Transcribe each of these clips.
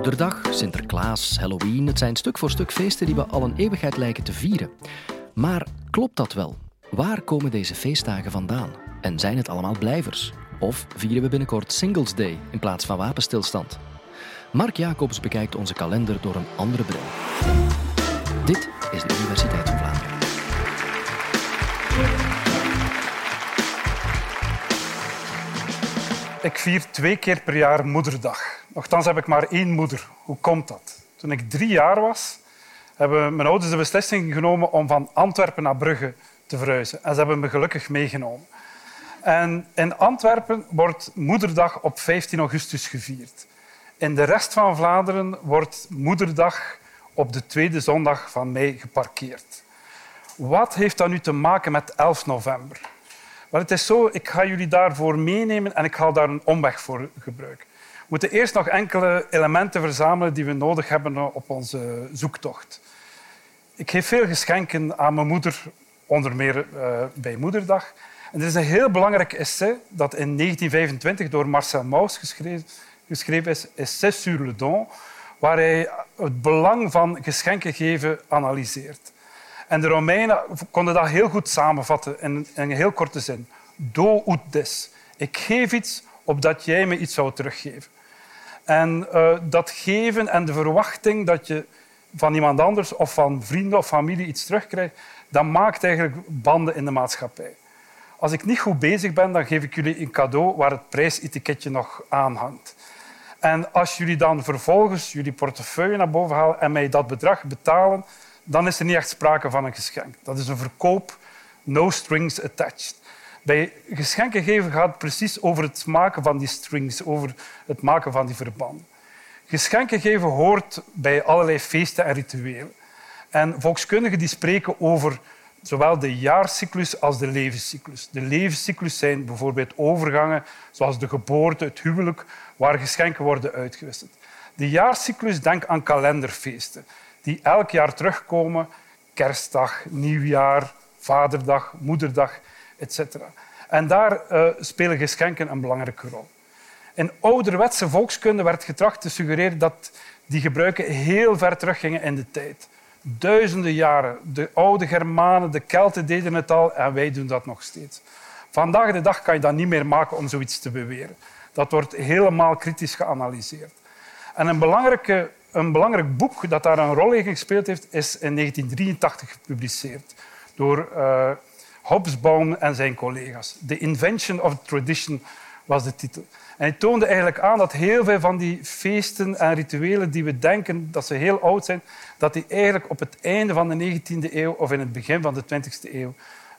Moederdag, Sinterklaas, Halloween, het zijn stuk voor stuk feesten die we al een eeuwigheid lijken te vieren. Maar klopt dat wel? Waar komen deze feestdagen vandaan? En zijn het allemaal blijvers? Of vieren we binnenkort Singles Day in plaats van wapenstilstand? Mark Jacobs bekijkt onze kalender door een andere bril. Dit is de Universiteit van Vlaanderen. Ik vier twee keer per jaar moederdag. Nochtans heb ik maar één moeder. Hoe komt dat? Toen ik drie jaar was, hebben mijn ouders de beslissing genomen om van Antwerpen naar Brugge te verhuizen. En ze hebben me gelukkig meegenomen. En in Antwerpen wordt Moederdag op 15 augustus gevierd. In de rest van Vlaanderen wordt Moederdag op de tweede zondag van mei geparkeerd. Wat heeft dat nu te maken met 11 november? Wel, het is zo, ik ga jullie daarvoor meenemen en ik ga daar een omweg voor gebruiken. Moeten eerst nog enkele elementen verzamelen die we nodig hebben op onze zoektocht. Ik geef veel geschenken aan mijn moeder, onder meer uh, bij Moederdag. En er is een heel belangrijk essay dat in 1925 door Marcel Mauss geschreven, geschreven is, Essai sur le don, waar hij het belang van geschenken geven analyseert. En de Romeinen konden dat heel goed samenvatten in een heel korte zin. Do ut des. Ik geef iets opdat jij me iets zou teruggeven. En uh, dat geven en de verwachting dat je van iemand anders of van vrienden of familie iets terugkrijgt, dat maakt eigenlijk banden in de maatschappij. Als ik niet goed bezig ben, dan geef ik jullie een cadeau waar het prijsetiketje nog aan hangt. En als jullie dan vervolgens jullie portefeuille naar boven halen en mij dat bedrag betalen, dan is er niet echt sprake van een geschenk. Dat is een verkoop, no strings attached. Bij geschenken geven gaat precies over het maken van die strings, over het maken van die verbanden. Geschenken geven hoort bij allerlei feesten en rituelen. En volkskundigen die spreken over zowel de jaarcyclus als de levenscyclus. De levenscyclus zijn bijvoorbeeld overgangen, zoals de geboorte, het huwelijk, waar geschenken worden uitgewisseld. De jaarcyclus, denk aan kalenderfeesten die elk jaar terugkomen. Kerstdag, nieuwjaar, vaderdag, moederdag, etc. En daar uh, spelen geschenken een belangrijke rol. In ouderwetse volkskunde werd getracht te suggereren dat die gebruiken heel ver teruggingen in de tijd. Duizenden jaren. De oude Germanen, de Kelten deden het al en wij doen dat nog steeds. Vandaag de dag kan je dat niet meer maken om zoiets te beweren. Dat wordt helemaal kritisch geanalyseerd. En een belangrijke een belangrijk boek dat daar een rol in gespeeld heeft, is in 1983 gepubliceerd door uh, Hobsbawm en zijn collega's. The Invention of Tradition was de titel. En hij toonde eigenlijk aan dat heel veel van die feesten en rituelen die we denken dat ze heel oud zijn, dat die eigenlijk op het einde van de 19e eeuw of in het begin van de 20e eeuw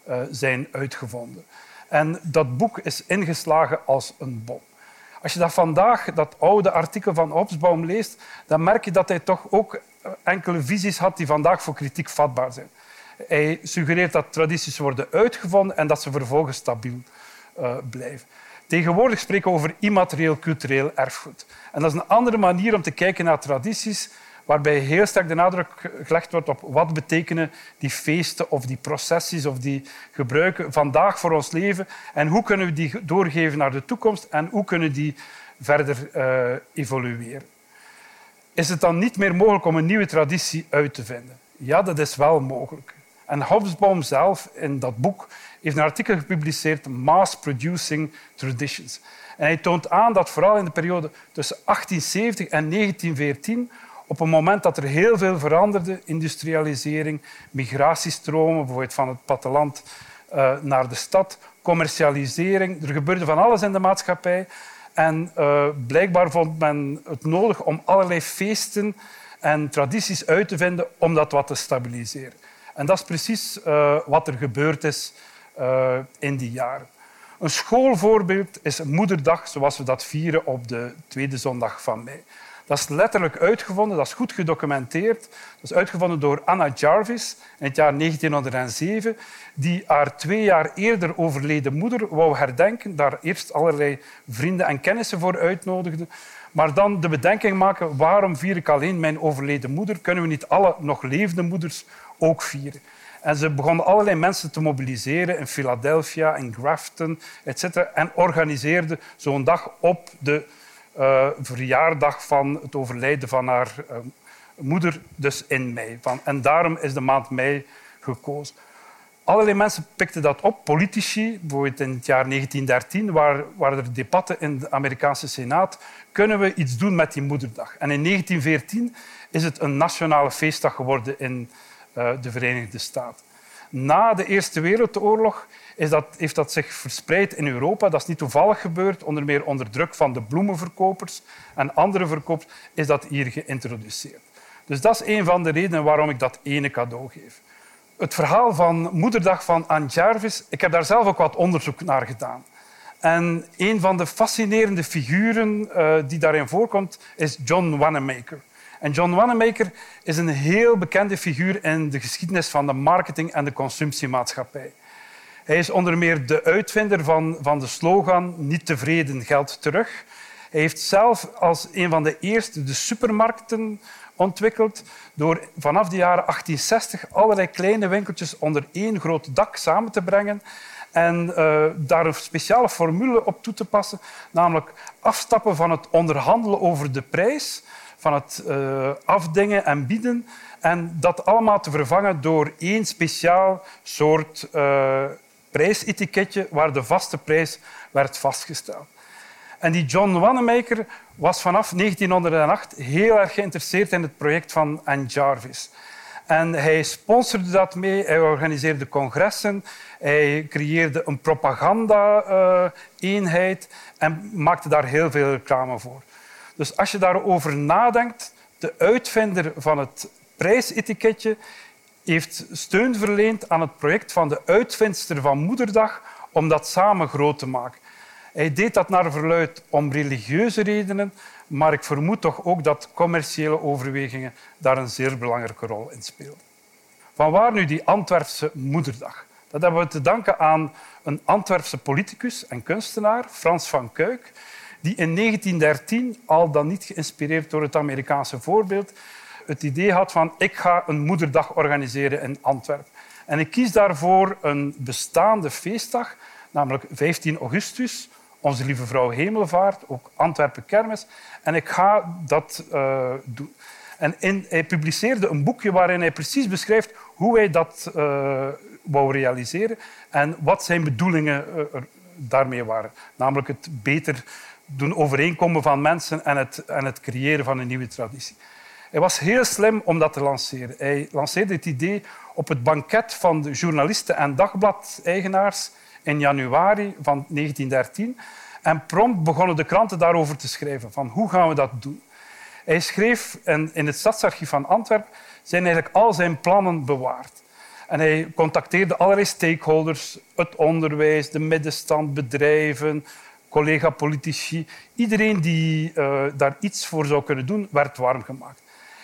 uh, zijn uitgevonden. En dat boek is ingeslagen als een bom. Als je dat vandaag, dat oude artikel van Hobsbawm leest, dan merk je dat hij toch ook eh, enkele visies had die vandaag voor kritiek vatbaar zijn. Hij suggereert dat tradities worden uitgevonden en dat ze vervolgens stabiel uh, blijven. Tegenwoordig spreken we over immaterieel cultureel erfgoed. En dat is een andere manier om te kijken naar tradities waarbij heel sterk de nadruk gelegd wordt op wat betekenen die feesten of die processies of die gebruiken vandaag voor ons leven en hoe kunnen we die doorgeven naar de toekomst en hoe kunnen die verder uh, evolueren. Is het dan niet meer mogelijk om een nieuwe traditie uit te vinden? Ja, dat is wel mogelijk. En Hobsbawm zelf in dat boek heeft een artikel gepubliceerd, Mass Producing Traditions. En hij toont aan dat vooral in de periode tussen 1870 en 1914 op een moment dat er heel veel veranderde, industrialisering, migratiestromen, bijvoorbeeld van het platteland uh, naar de stad, commercialisering. Er gebeurde van alles in de maatschappij. En uh, blijkbaar vond men het nodig om allerlei feesten en tradities uit te vinden om dat wat te stabiliseren. En dat is precies uh, wat er gebeurd is in die jaren. Een schoolvoorbeeld is Moederdag, zoals we dat vieren op de tweede zondag van mei. Dat is letterlijk uitgevonden, dat is goed gedocumenteerd. Dat is uitgevonden door Anna Jarvis in het jaar 1907, die haar twee jaar eerder overleden moeder wou herdenken, daar eerst allerlei vrienden en kennissen voor uitnodigde, maar dan de bedenking maken, waarom vier ik alleen mijn overleden moeder? Kunnen we niet alle nog levende moeders ook vieren? En ze begonnen allerlei mensen te mobiliseren in Philadelphia, in Grafton, etc. En organiseerden zo'n dag op de uh, verjaardag van het overlijden van haar uh, moeder, dus in mei. Van, en daarom is de maand mei gekozen. Allerlei mensen pikten dat op, politici. Bijvoorbeeld in het jaar 1913 waar, waren er debatten in de Amerikaanse Senaat. Kunnen we iets doen met die moederdag? En in 1914 is het een nationale feestdag geworden in de Verenigde Staten. Na de Eerste Wereldoorlog is dat, heeft dat zich verspreid in Europa. Dat is niet toevallig gebeurd. Onder meer onder druk van de bloemenverkopers en andere verkopers is dat hier geïntroduceerd. Dus dat is een van de redenen waarom ik dat ene cadeau geef. Het verhaal van Moederdag van Anne Jarvis, ik heb daar zelf ook wat onderzoek naar gedaan. En een van de fascinerende figuren uh, die daarin voorkomt is John Wanamaker. En John Wanamaker is een heel bekende figuur in de geschiedenis van de marketing en de consumptiemaatschappij. Hij is onder meer de uitvinder van, van de slogan Niet tevreden, geld terug. Hij heeft zelf als een van de eerste de supermarkten ontwikkeld door vanaf de jaren 1860 allerlei kleine winkeltjes onder één groot dak samen te brengen en uh, daar een speciale formule op toe te passen, namelijk afstappen van het onderhandelen over de prijs, van het uh, afdingen en bieden, en dat allemaal te vervangen door één speciaal soort uh, prijsetiketje waar de vaste prijs werd vastgesteld. En die John Wanamaker was vanaf 1908 heel erg geïnteresseerd in het project van Anne Jarvis. En hij sponsorde dat mee, hij organiseerde congressen, hij creëerde een propaganda-eenheid en maakte daar heel veel reclame voor. Dus als je daarover nadenkt, de uitvinder van het prijsetiketje heeft steun verleend aan het project van de uitvindster van Moederdag om dat samen groot te maken. Hij deed dat naar verluid om religieuze redenen, maar ik vermoed toch ook dat commerciële overwegingen daar een zeer belangrijke rol in spelen. Vanwaar nu die Antwerpse Moederdag? Dat hebben we te danken aan een Antwerpse politicus en kunstenaar, Frans van Kuik, die in 1913, al dan niet geïnspireerd door het Amerikaanse voorbeeld, het idee had van ik ga een moederdag organiseren in Antwerpen. En ik kies daarvoor een bestaande feestdag, namelijk 15 augustus, onze Lieve Vrouw Hemelvaart, ook Antwerpen Kermis. En ik ga dat uh, doen. En hij publiceerde een boekje waarin hij precies beschrijft hoe hij dat uh, wou realiseren en wat zijn bedoelingen uh, daarmee waren. Namelijk het beter doen overeenkomen van mensen en het, en het creëren van een nieuwe traditie. Hij was heel slim om dat te lanceren. Hij lanceerde het idee op het banket van de journalisten en dagbladeigenaars in januari van 1913. En prompt begonnen de kranten daarover te schrijven. Van hoe gaan we dat doen? Hij schreef in het stadsarchief van Antwerpen zijn eigenlijk al zijn plannen bewaard. En hij contacteerde allerlei stakeholders, het onderwijs, de middenstand, bedrijven, collega-politici. Iedereen die uh, daar iets voor zou kunnen doen, werd warm gemaakt.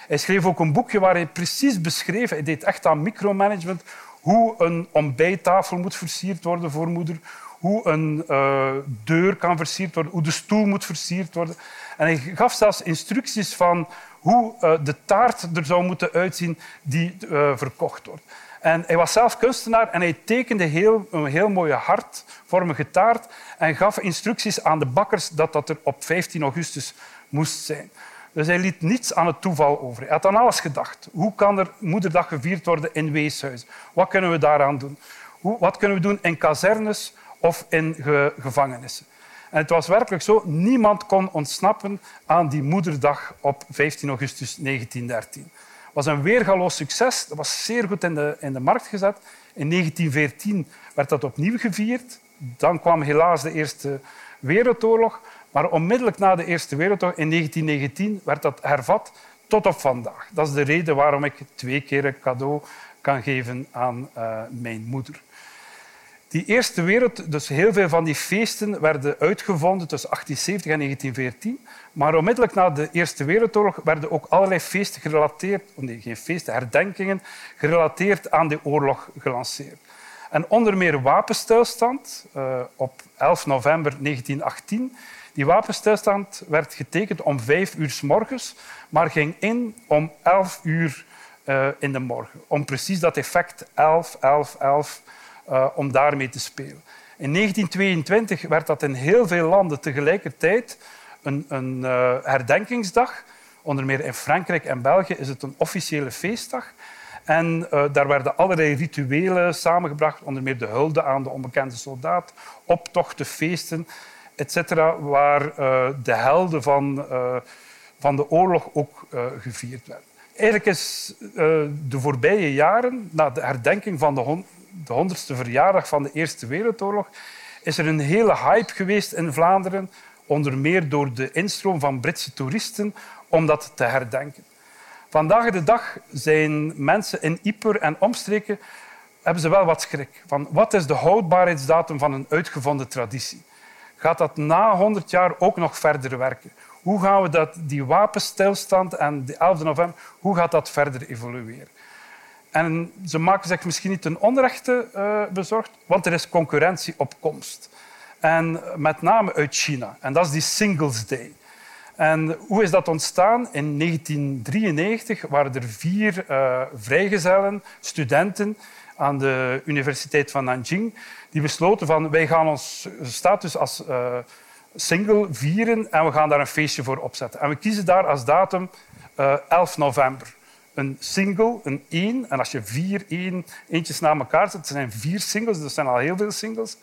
Hij schreef ook een boekje waar hij precies beschreef, hij deed echt aan micromanagement, hoe een ontbijttafel moet versierd worden voor moeder, hoe een uh, deur kan versierd worden, hoe de stoel moet versierd worden. En hij gaf zelfs instructies van hoe uh, de taart er zou moeten uitzien die verkocht wordt. En hij was zelf kunstenaar en hij tekende heel, een heel mooie hartvormige taart en gaf instructies aan de bakkers dat dat er op 15 augustus moest zijn. Dus hij liet niets aan het toeval over. Hij had aan alles gedacht. Hoe kan er Moederdag gevierd worden in weeshuizen? Wat kunnen we daaraan doen? Hoe, wat kunnen we doen in kazernes of in ge gevangenissen? En het was werkelijk zo, niemand kon ontsnappen aan die Moederdag op 15 augustus 1913. Was een weergaloos succes. Dat was zeer goed in de, in de markt gezet. In 1914 werd dat opnieuw gevierd. Dan kwam helaas de Eerste Wereldoorlog. Maar onmiddellijk na de Eerste Wereldoorlog, in 1919, werd dat hervat tot op vandaag. Dat is de reden waarom ik twee keer een cadeau kan geven aan uh, mijn moeder. Die Eerste Wereld, dus heel veel van die feesten werden uitgevonden tussen 1870 en 1914. Maar onmiddellijk na de Eerste Wereldoorlog werden ook allerlei feesten gerelateerd, nee, geen feesten, herdenkingen, gerelateerd aan de oorlog gelanceerd. En onder meer wapenstilstand uh, op 11 november 1918 die wapenstilstand werd getekend om vijf uur s morgens, maar ging in om elf uur uh, in de morgen. Om precies dat effect 11, 11, 11, uh, om daarmee te spelen. In 1922 werd dat in heel veel landen tegelijkertijd een, een uh, herdenkingsdag. Onder meer in Frankrijk en België is het een officiële feestdag. En uh, daar werden allerlei rituelen samengebracht, onder meer de hulde aan de onbekende soldaat, optochten, feesten, etc., waar de helden van, van de oorlog ook gevierd werden. Eigenlijk is de voorbije jaren, na de herdenking van de, de 100ste verjaardag van de Eerste Wereldoorlog, is er een hele hype geweest in Vlaanderen, onder meer door de instroom van Britse toeristen, om dat te herdenken. Vandaag de dag zijn mensen in Ieper en omstreken hebben ze wel wat schrik. Van wat is de houdbaarheidsdatum van een uitgevonden traditie? Gaat dat na 100 jaar ook nog verder werken? Hoe gaan we dat, die wapenstilstand en de 11 november, hoe gaat dat verder evolueren? En ze maken zich misschien niet ten onrechte uh, bezorgd, want er is concurrentie op komst. En met name uit China. En dat is die Singles Day. En hoe is dat ontstaan? In 1993 waren er vier uh, vrijgezellen, studenten aan de Universiteit van Nanjing, die besloten van wij gaan ons status als uh, single vieren en we gaan daar een feestje voor opzetten. En we kiezen daar als datum uh, 11 november een single, een één. En als je vier één, eentjes na elkaar zet, zijn vier singles, dus dat zijn al heel veel singles.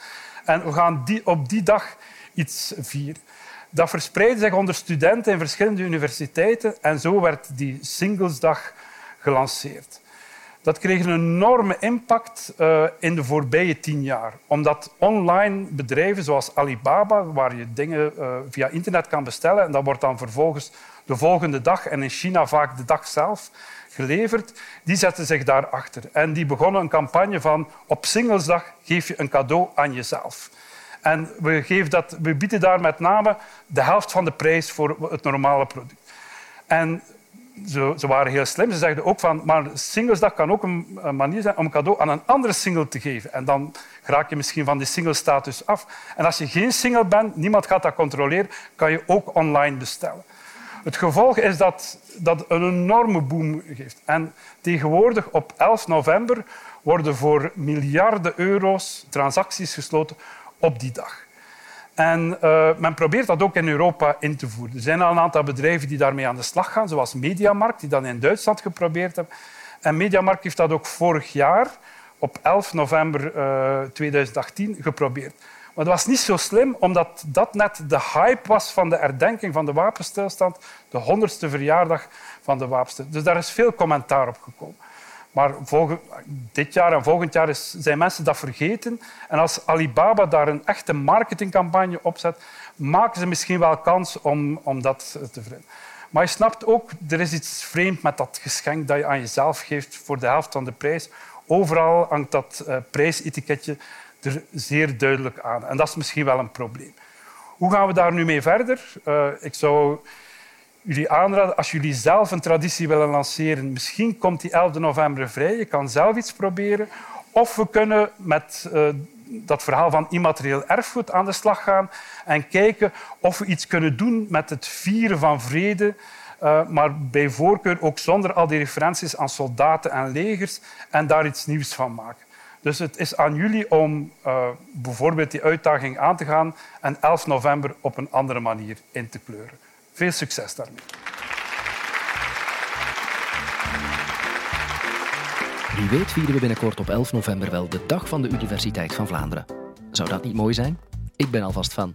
En we gaan die, op die dag iets vieren. Dat verspreidde zich onder studenten in verschillende universiteiten en zo werd die Singlesdag gelanceerd. Dat kreeg een enorme impact uh, in de voorbije tien jaar. Omdat online bedrijven zoals Alibaba, waar je dingen uh, via internet kan bestellen, en dat wordt dan vervolgens de volgende dag en in China vaak de dag zelf, geleverd, die zetten zich daarachter. En die begonnen een campagne van op Singlesdag geef je een cadeau aan jezelf. En we, geven dat, we bieden daar met name de helft van de prijs voor het normale product. En ze, waren heel slim. Ze zeiden ook van, maar Singlesdag kan ook een, manier zijn om cadeau aan een andere single te geven. En dan raak je misschien van die single-status af. En als je geen single bent, niemand gaat dat controleren, kan je ook online bestellen. Het gevolg is dat dat een enorme boom geeft. En tegenwoordig, op 11 november, worden voor miljarden euro's transacties gesloten op die dag. En uh, men probeert dat ook in Europa in te voeren. Er zijn al een aantal bedrijven die daarmee aan de slag gaan, zoals Mediamarkt, die dat in Duitsland geprobeerd hebben. En Mediamarkt heeft dat ook vorig jaar, op 11 november uh, eh, 2018, geprobeerd. Maar dat was niet zo slim, omdat dat net de hype was van de herdenking van de wapenstilstand, de honderdste verjaardag van de wapenstilstand. Dus daar is veel commentaar op gekomen. Maar dit jaar en volgend jaar zijn mensen dat vergeten. En als Alibaba daar een echte marketingcampagne op zet, maken ze misschien wel kans om, om dat te vinden. Maar je snapt ook, er is iets vreemd met dat geschenk dat je aan jezelf geeft voor de helft van de prijs. Overal hangt dat uh, prijsetiketje er zeer duidelijk aan. En dat is misschien wel een probleem. Hoe gaan we daar nu mee verder? Uh, ik zou jullie aanraden, als jullie zelf een traditie willen lanceren, misschien komt die 11 november vrij. Je kan zelf iets proberen. Of we kunnen met uh, dat verhaal van immaterieel erfgoed aan de slag gaan en kijken of we iets kunnen doen met het vieren van vrede, uh, maar bij voorkeur ook zonder al die referenties aan soldaten en legers en daar iets nieuws van maken. Dus het is aan jullie om uh, bijvoorbeeld die uitdaging aan te gaan en 11 november op een andere manier in te kleuren. Veel succes daarmee. Wie weet vieren we binnenkort op 11 november wel de dag van de Universiteit van Vlaanderen. Zou dat niet mooi zijn? Ik ben alvast van.